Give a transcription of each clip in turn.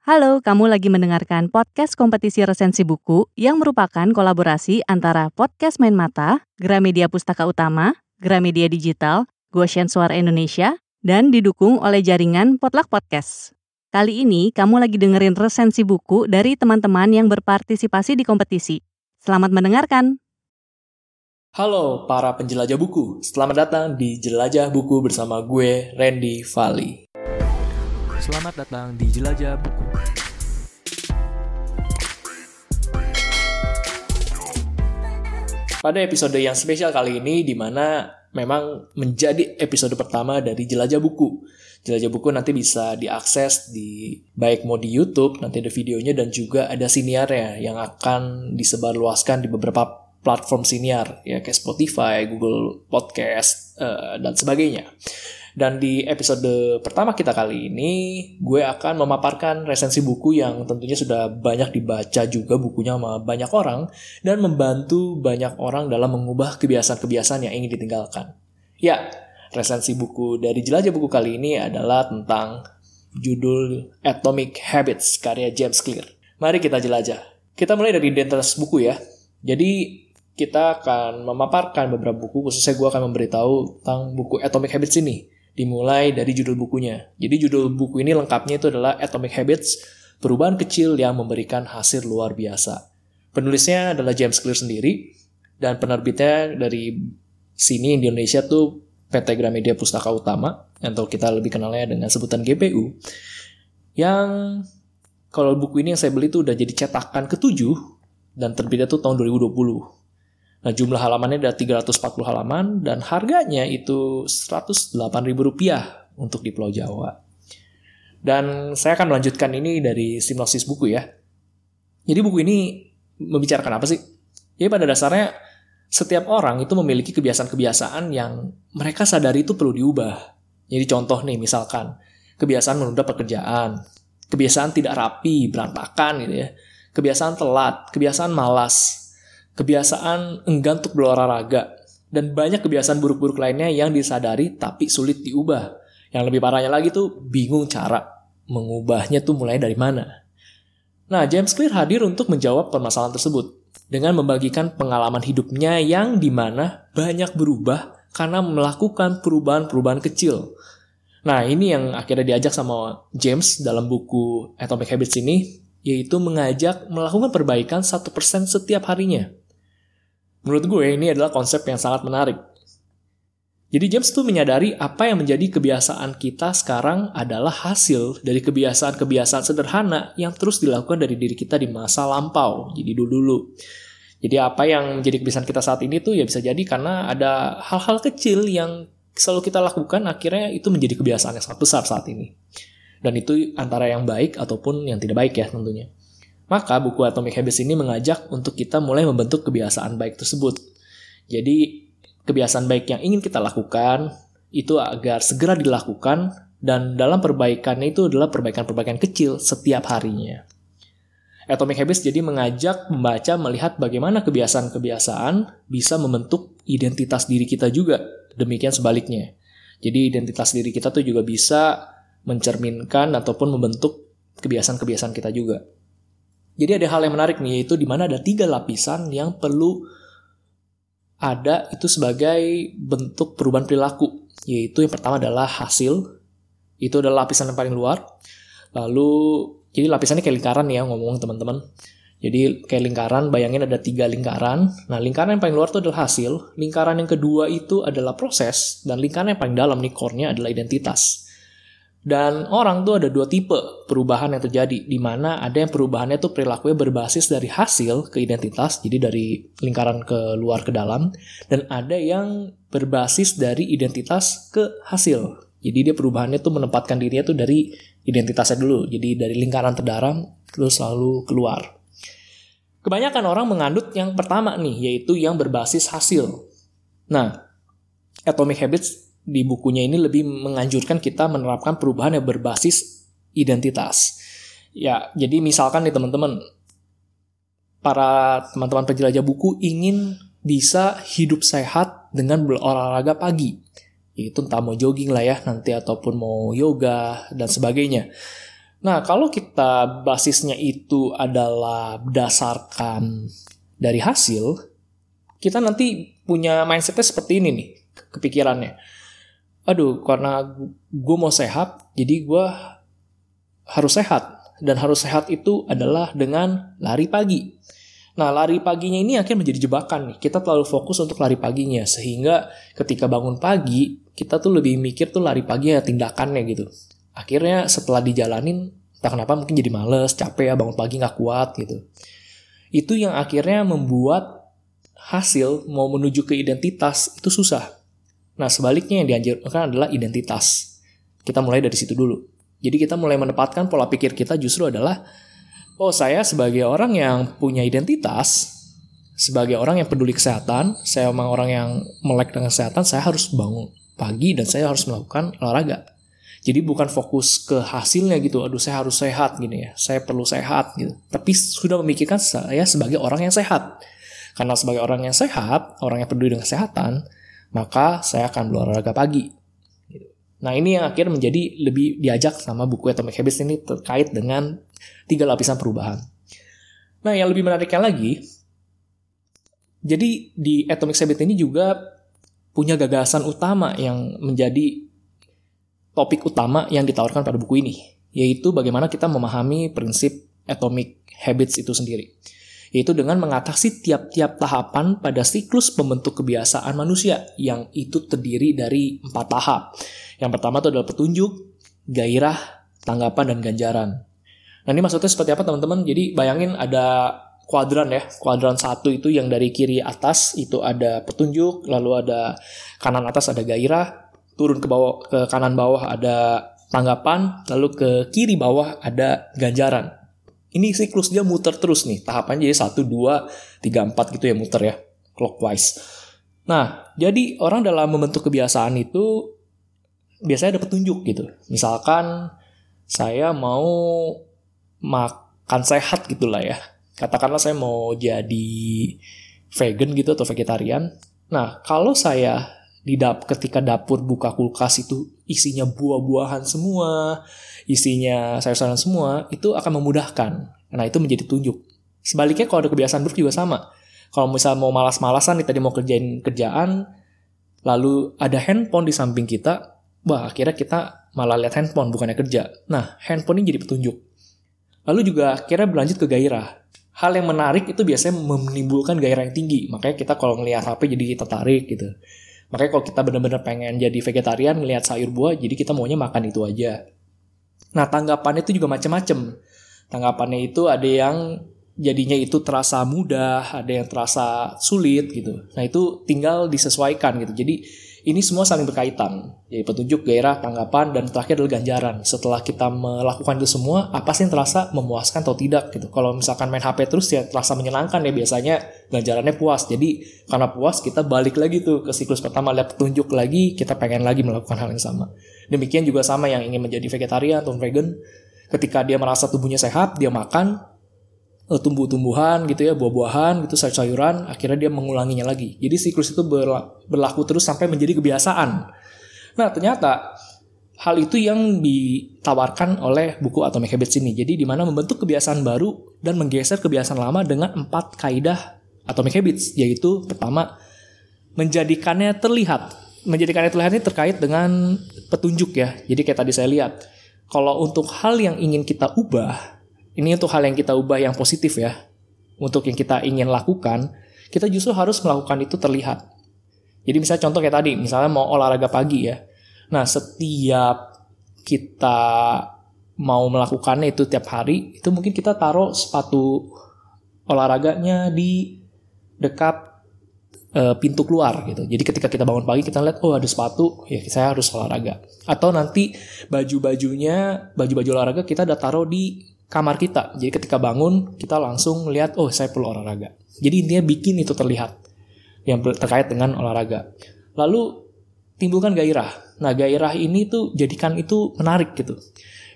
Halo, kamu lagi mendengarkan podcast kompetisi resensi buku yang merupakan kolaborasi antara Podcast Main Mata, Gramedia Pustaka Utama, Gramedia Digital, Goshen Suara Indonesia, dan didukung oleh jaringan Potluck Podcast. Kali ini kamu lagi dengerin resensi buku dari teman-teman yang berpartisipasi di kompetisi. Selamat mendengarkan! Halo para penjelajah buku, selamat datang di Jelajah Buku bersama gue, Randy Vali. Selamat datang di Jelajah Buku. Pada episode yang spesial kali ini, di mana memang menjadi episode pertama dari Jelajah Buku. Jelajah Buku nanti bisa diakses di baik mau di YouTube, nanti ada videonya dan juga ada siniarnya yang akan disebarluaskan di beberapa platform siniar ya kayak Spotify, Google Podcast uh, dan sebagainya. Dan di episode pertama kita kali ini, gue akan memaparkan resensi buku yang tentunya sudah banyak dibaca juga bukunya sama banyak orang, dan membantu banyak orang dalam mengubah kebiasaan-kebiasaan yang ingin ditinggalkan. Ya, resensi buku dari Jelajah Buku kali ini adalah tentang judul Atomic Habits karya James Clear. Mari kita jelajah. Kita mulai dari identitas buku ya. Jadi kita akan memaparkan beberapa buku, khususnya gue akan memberitahu tentang buku Atomic Habits ini dimulai dari judul bukunya. Jadi judul buku ini lengkapnya itu adalah Atomic Habits, perubahan kecil yang memberikan hasil luar biasa. Penulisnya adalah James Clear sendiri, dan penerbitnya dari sini di Indonesia tuh PT Gramedia Pustaka Utama, atau kita lebih kenalnya dengan sebutan GPU, yang kalau buku ini yang saya beli tuh udah jadi cetakan ketujuh, dan terbitnya tuh tahun 2020. Nah, jumlah halamannya ada 340 halaman dan harganya itu Rp108.000 untuk di Pulau Jawa. Dan saya akan melanjutkan ini dari sinopsis buku ya. Jadi buku ini membicarakan apa sih? Ya pada dasarnya setiap orang itu memiliki kebiasaan-kebiasaan yang mereka sadari itu perlu diubah. Jadi contoh nih misalkan kebiasaan menunda pekerjaan, kebiasaan tidak rapi, berantakan gitu ya, kebiasaan telat, kebiasaan malas, kebiasaan enggan untuk berolahraga, dan banyak kebiasaan buruk-buruk lainnya yang disadari tapi sulit diubah. Yang lebih parahnya lagi tuh bingung cara mengubahnya tuh mulai dari mana. Nah, James Clear hadir untuk menjawab permasalahan tersebut dengan membagikan pengalaman hidupnya yang di mana banyak berubah karena melakukan perubahan-perubahan kecil. Nah, ini yang akhirnya diajak sama James dalam buku Atomic Habits ini, yaitu mengajak melakukan perbaikan 1% setiap harinya. Menurut gue ini adalah konsep yang sangat menarik. Jadi James tuh menyadari apa yang menjadi kebiasaan kita sekarang adalah hasil dari kebiasaan-kebiasaan sederhana yang terus dilakukan dari diri kita di masa lampau, jadi dulu-dulu. Jadi apa yang menjadi kebiasaan kita saat ini tuh ya bisa jadi karena ada hal-hal kecil yang selalu kita lakukan akhirnya itu menjadi kebiasaan yang sangat besar saat ini. Dan itu antara yang baik ataupun yang tidak baik ya tentunya. Maka buku Atomic Habits ini mengajak untuk kita mulai membentuk kebiasaan baik tersebut. Jadi kebiasaan baik yang ingin kita lakukan itu agar segera dilakukan dan dalam perbaikannya itu adalah perbaikan-perbaikan kecil setiap harinya. Atomic Habits jadi mengajak membaca melihat bagaimana kebiasaan-kebiasaan bisa membentuk identitas diri kita juga. Demikian sebaliknya. Jadi identitas diri kita tuh juga bisa mencerminkan ataupun membentuk kebiasaan-kebiasaan kita juga. Jadi ada hal yang menarik nih, yaitu di mana ada tiga lapisan yang perlu ada itu sebagai bentuk perubahan perilaku. Yaitu yang pertama adalah hasil, itu adalah lapisan yang paling luar. Lalu, jadi lapisannya kayak lingkaran ya ngomong teman-teman. Jadi kayak lingkaran, bayangin ada tiga lingkaran. Nah lingkaran yang paling luar itu adalah hasil. Lingkaran yang kedua itu adalah proses. Dan lingkaran yang paling dalam nih core-nya adalah identitas. Dan orang tuh ada dua tipe perubahan yang terjadi, di mana ada yang perubahannya tuh perilakunya berbasis dari hasil ke identitas, jadi dari lingkaran ke luar ke dalam, dan ada yang berbasis dari identitas ke hasil. Jadi dia perubahannya tuh menempatkan dirinya tuh dari identitasnya dulu, jadi dari lingkaran terdalam terus lalu keluar. Kebanyakan orang mengandut yang pertama nih, yaitu yang berbasis hasil. Nah, Atomic Habits di bukunya ini lebih menganjurkan kita menerapkan perubahan yang berbasis identitas. Ya, jadi misalkan nih teman-teman, para teman-teman penjelajah buku ingin bisa hidup sehat dengan berolahraga pagi. Itu entah mau jogging lah ya nanti ataupun mau yoga dan sebagainya. Nah, kalau kita basisnya itu adalah berdasarkan dari hasil, kita nanti punya mindsetnya seperti ini nih, kepikirannya. Aduh, karena gue mau sehat, jadi gue harus sehat. Dan harus sehat itu adalah dengan lari pagi. Nah, lari paginya ini akan menjadi jebakan nih. Kita terlalu fokus untuk lari paginya. Sehingga ketika bangun pagi, kita tuh lebih mikir tuh lari pagi ya tindakannya gitu. Akhirnya setelah dijalanin, entah kenapa mungkin jadi males, capek ya, bangun pagi nggak kuat gitu. Itu yang akhirnya membuat hasil mau menuju ke identitas itu susah. Nah, sebaliknya yang dianjurkan adalah identitas. Kita mulai dari situ dulu. Jadi kita mulai menempatkan pola pikir kita justru adalah oh saya sebagai orang yang punya identitas, sebagai orang yang peduli kesehatan, saya memang orang yang melek dengan kesehatan, saya harus bangun pagi dan saya harus melakukan olahraga. Jadi bukan fokus ke hasilnya gitu, aduh saya harus sehat gini ya, saya perlu sehat gitu. Tapi sudah memikirkan saya sebagai orang yang sehat. Karena sebagai orang yang sehat, orang yang peduli dengan kesehatan, maka saya akan berolahraga pagi. Nah ini yang akhirnya menjadi lebih diajak sama buku Atomic Habits ini terkait dengan tiga lapisan perubahan. Nah yang lebih menariknya lagi, jadi di Atomic Habits ini juga punya gagasan utama yang menjadi topik utama yang ditawarkan pada buku ini, yaitu bagaimana kita memahami prinsip atomic habits itu sendiri. Yaitu dengan mengatasi tiap-tiap tahapan pada siklus pembentuk kebiasaan manusia yang itu terdiri dari empat tahap. Yang pertama itu adalah petunjuk, gairah, tanggapan, dan ganjaran. Nah ini maksudnya seperti apa teman-teman? Jadi bayangin ada kuadran ya. Kuadran satu itu yang dari kiri atas itu ada petunjuk, lalu ada kanan atas ada gairah, turun ke bawah ke kanan bawah ada tanggapan, lalu ke kiri bawah ada ganjaran. Ini siklus dia muter terus nih, tahapannya jadi 1, 2, 3, 4 gitu ya muter ya, clockwise. Nah, jadi orang dalam membentuk kebiasaan itu biasanya ada petunjuk gitu. Misalkan saya mau makan sehat gitulah ya. Katakanlah saya mau jadi vegan gitu atau vegetarian. Nah, kalau saya di dap ketika dapur buka kulkas itu isinya buah-buahan semua, isinya sayur-sayuran semua, itu akan memudahkan. Nah, itu menjadi tunjuk. Sebaliknya kalau ada kebiasaan buruk juga sama. Kalau misal mau malas-malasan nih tadi mau kerjain kerjaan, lalu ada handphone di samping kita, wah akhirnya kita malah lihat handphone bukannya kerja. Nah, handphone ini jadi petunjuk. Lalu juga akhirnya berlanjut ke gairah. Hal yang menarik itu biasanya menimbulkan gairah yang tinggi. Makanya kita kalau ngelihat HP jadi tertarik gitu. Makanya kalau kita benar-benar pengen jadi vegetarian, ngelihat sayur buah, jadi kita maunya makan itu aja. Nah, tanggapannya itu juga macam-macam. Tanggapannya itu ada yang jadinya itu terasa mudah, ada yang terasa sulit gitu. Nah, itu tinggal disesuaikan gitu. Jadi ini semua saling berkaitan. Jadi petunjuk, gairah, tanggapan, dan terakhir adalah ganjaran. Setelah kita melakukan itu semua, apa sih yang terasa memuaskan atau tidak gitu. Kalau misalkan main HP terus ya terasa menyenangkan ya biasanya ganjarannya puas. Jadi karena puas kita balik lagi tuh ke siklus pertama, lihat petunjuk lagi, kita pengen lagi melakukan hal yang sama. Demikian juga sama yang ingin menjadi vegetarian atau vegan. Ketika dia merasa tubuhnya sehat, dia makan, tumbuh-tumbuhan gitu ya, buah-buahan gitu, sayur-sayuran, akhirnya dia mengulanginya lagi. Jadi siklus itu berlaku terus sampai menjadi kebiasaan. Nah, ternyata hal itu yang ditawarkan oleh buku Atomic Habits ini. Jadi di mana membentuk kebiasaan baru dan menggeser kebiasaan lama dengan empat kaidah Atomic Habits, yaitu pertama menjadikannya terlihat. Menjadikannya terlihat ini terkait dengan petunjuk ya. Jadi kayak tadi saya lihat, kalau untuk hal yang ingin kita ubah, ini untuk hal yang kita ubah yang positif ya. Untuk yang kita ingin lakukan, kita justru harus melakukan itu terlihat. Jadi misalnya contoh kayak tadi, misalnya mau olahraga pagi ya. Nah, setiap kita mau melakukannya itu tiap hari, itu mungkin kita taruh sepatu olahraganya di dekat uh, pintu keluar gitu. Jadi ketika kita bangun pagi kita lihat oh ada sepatu, ya saya harus olahraga. Atau nanti baju-bajunya, baju-baju olahraga kita udah taruh di kamar kita. Jadi ketika bangun, kita langsung lihat, oh saya perlu olahraga. Jadi intinya bikin itu terlihat yang terkait dengan olahraga. Lalu timbulkan gairah. Nah gairah ini tuh jadikan itu menarik gitu.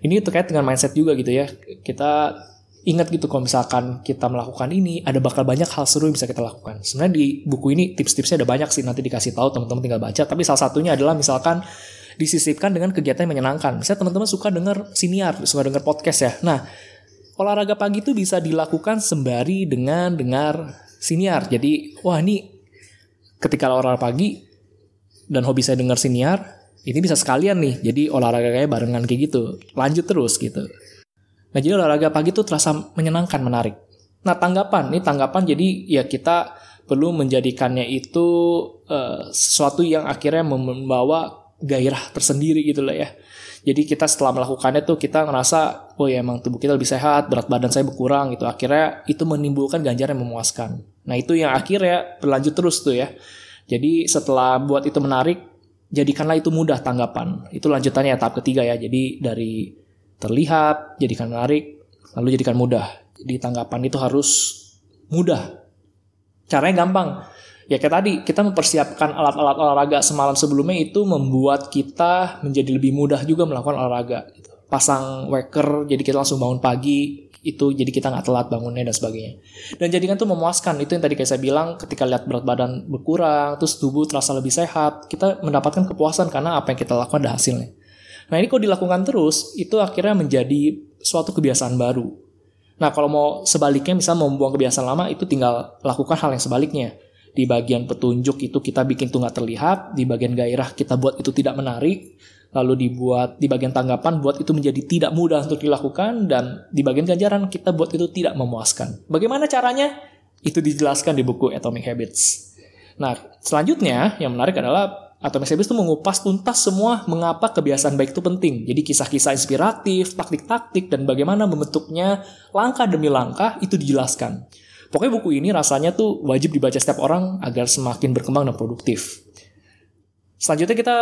Ini terkait dengan mindset juga gitu ya. Kita ingat gitu kalau misalkan kita melakukan ini ada bakal banyak hal seru yang bisa kita lakukan. Sebenarnya di buku ini tips-tipsnya ada banyak sih nanti dikasih tahu teman-teman tinggal baca. Tapi salah satunya adalah misalkan disisipkan dengan kegiatan yang menyenangkan. Misalnya teman-teman suka dengar siniar, suka dengar podcast ya. Nah, olahraga pagi itu bisa dilakukan sembari dengan dengar siniar. Jadi, wah ini ketika olahraga pagi dan hobi saya dengar siniar, ini bisa sekalian nih. Jadi olahraga kayak barengan kayak gitu. Lanjut terus gitu. Nah, jadi olahraga pagi itu terasa menyenangkan, menarik. Nah, tanggapan, ini tanggapan jadi ya kita perlu menjadikannya itu uh, sesuatu yang akhirnya membawa gairah tersendiri gitu lah ya. Jadi kita setelah melakukannya tuh kita ngerasa oh ya emang tubuh kita lebih sehat, berat badan saya berkurang gitu. Akhirnya itu menimbulkan ganjaran yang memuaskan. Nah itu yang akhirnya berlanjut terus tuh ya. Jadi setelah buat itu menarik, jadikanlah itu mudah tanggapan. Itu lanjutannya tahap ketiga ya. Jadi dari terlihat, jadikan menarik, lalu jadikan mudah. Jadi tanggapan itu harus mudah. Caranya gampang ya kayak tadi kita mempersiapkan alat-alat olahraga semalam sebelumnya itu membuat kita menjadi lebih mudah juga melakukan olahraga gitu. pasang waker jadi kita langsung bangun pagi itu jadi kita nggak telat bangunnya dan sebagainya. Dan jadikan tuh memuaskan itu yang tadi kayak saya bilang ketika lihat berat badan berkurang terus tubuh terasa lebih sehat kita mendapatkan kepuasan karena apa yang kita lakukan ada hasilnya. Nah ini kalau dilakukan terus itu akhirnya menjadi suatu kebiasaan baru. Nah kalau mau sebaliknya misalnya mau membuang kebiasaan lama itu tinggal lakukan hal yang sebaliknya di bagian petunjuk itu kita bikin itu nggak terlihat, di bagian gairah kita buat itu tidak menarik, lalu dibuat di bagian tanggapan buat itu menjadi tidak mudah untuk dilakukan, dan di bagian ganjaran kita buat itu tidak memuaskan. Bagaimana caranya? Itu dijelaskan di buku Atomic Habits. Nah, selanjutnya yang menarik adalah Atomic Habits itu mengupas tuntas semua mengapa kebiasaan baik itu penting. Jadi kisah-kisah inspiratif, taktik-taktik, dan bagaimana membentuknya langkah demi langkah itu dijelaskan. Pokoknya buku ini rasanya tuh wajib dibaca setiap orang agar semakin berkembang dan produktif. Selanjutnya kita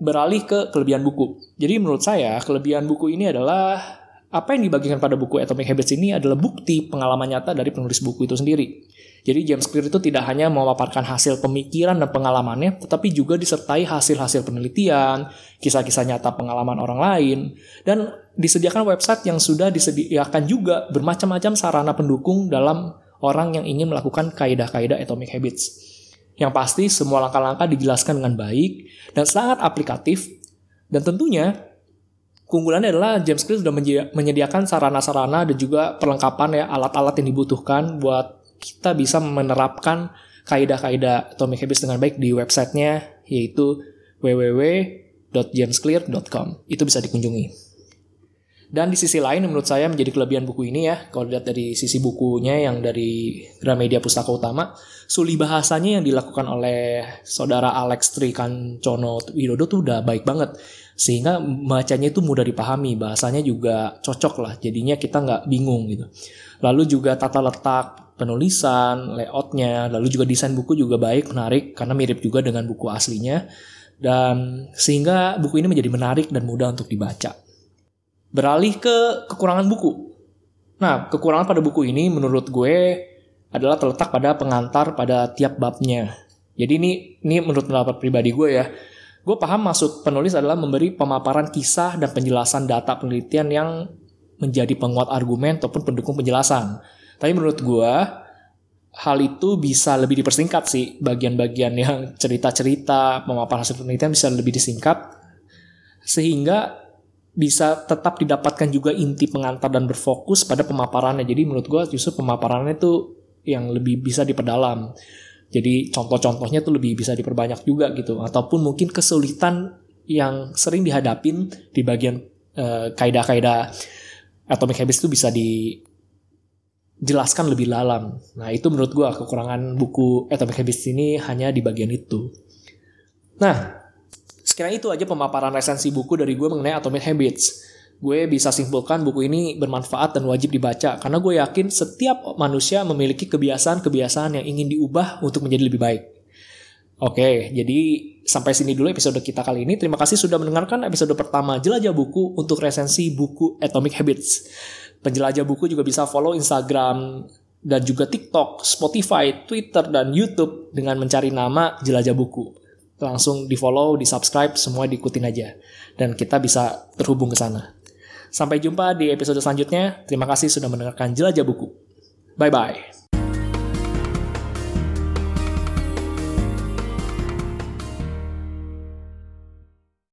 beralih ke kelebihan buku. Jadi menurut saya kelebihan buku ini adalah apa yang dibagikan pada buku Atomic Habits ini adalah bukti pengalaman nyata dari penulis buku itu sendiri. Jadi James Clear itu tidak hanya memaparkan hasil pemikiran dan pengalamannya, tetapi juga disertai hasil-hasil penelitian, kisah-kisah nyata pengalaman orang lain, dan disediakan website yang sudah disediakan juga bermacam-macam sarana pendukung dalam orang yang ingin melakukan kaidah-kaidah atomic habits. Yang pasti semua langkah-langkah dijelaskan dengan baik dan sangat aplikatif dan tentunya keunggulannya adalah James Clear sudah menyediakan sarana-sarana dan juga perlengkapan ya alat-alat yang dibutuhkan buat kita bisa menerapkan kaidah-kaidah atomic habits dengan baik di websitenya yaitu www.jamesclear.com. Itu bisa dikunjungi. Dan di sisi lain menurut saya menjadi kelebihan buku ini ya, kalau lihat dari sisi bukunya yang dari Gramedia Pustaka Utama, suli bahasanya yang dilakukan oleh saudara Alex Trikancono Widodo tuh udah baik banget. Sehingga bacanya itu mudah dipahami, bahasanya juga cocok lah, jadinya kita nggak bingung gitu. Lalu juga tata letak penulisan, layoutnya, lalu juga desain buku juga baik, menarik, karena mirip juga dengan buku aslinya. Dan sehingga buku ini menjadi menarik dan mudah untuk dibaca. Beralih ke kekurangan buku. Nah, kekurangan pada buku ini menurut gue adalah terletak pada pengantar pada tiap babnya. Jadi ini ini menurut pendapat pribadi gue ya. Gue paham maksud penulis adalah memberi pemaparan kisah dan penjelasan data penelitian yang menjadi penguat argumen ataupun pendukung penjelasan. Tapi menurut gue hal itu bisa lebih dipersingkat sih bagian-bagian yang cerita-cerita pemaparan hasil penelitian bisa lebih disingkat sehingga bisa tetap didapatkan juga inti pengantar dan berfokus pada pemaparannya. Jadi menurut gue justru pemaparannya itu yang lebih bisa diperdalam. Jadi contoh-contohnya tuh lebih bisa diperbanyak juga gitu. Ataupun mungkin kesulitan yang sering dihadapin di bagian uh, kaidah-kaidah atomic habits itu bisa dijelaskan lebih dalam. Nah itu menurut gue kekurangan buku atomic habits ini hanya di bagian itu. Nah Sekiranya itu aja pemaparan resensi buku dari gue mengenai Atomic Habits. Gue bisa simpulkan buku ini bermanfaat dan wajib dibaca karena gue yakin setiap manusia memiliki kebiasaan-kebiasaan yang ingin diubah untuk menjadi lebih baik. Oke, jadi sampai sini dulu episode kita kali ini. Terima kasih sudah mendengarkan episode pertama Jelajah Buku untuk resensi buku Atomic Habits. Penjelajah buku juga bisa follow Instagram dan juga TikTok, Spotify, Twitter, dan YouTube dengan mencari nama Jelajah Buku langsung di follow, di subscribe, semua diikutin aja. Dan kita bisa terhubung ke sana. Sampai jumpa di episode selanjutnya. Terima kasih sudah mendengarkan Jelajah Buku. Bye-bye.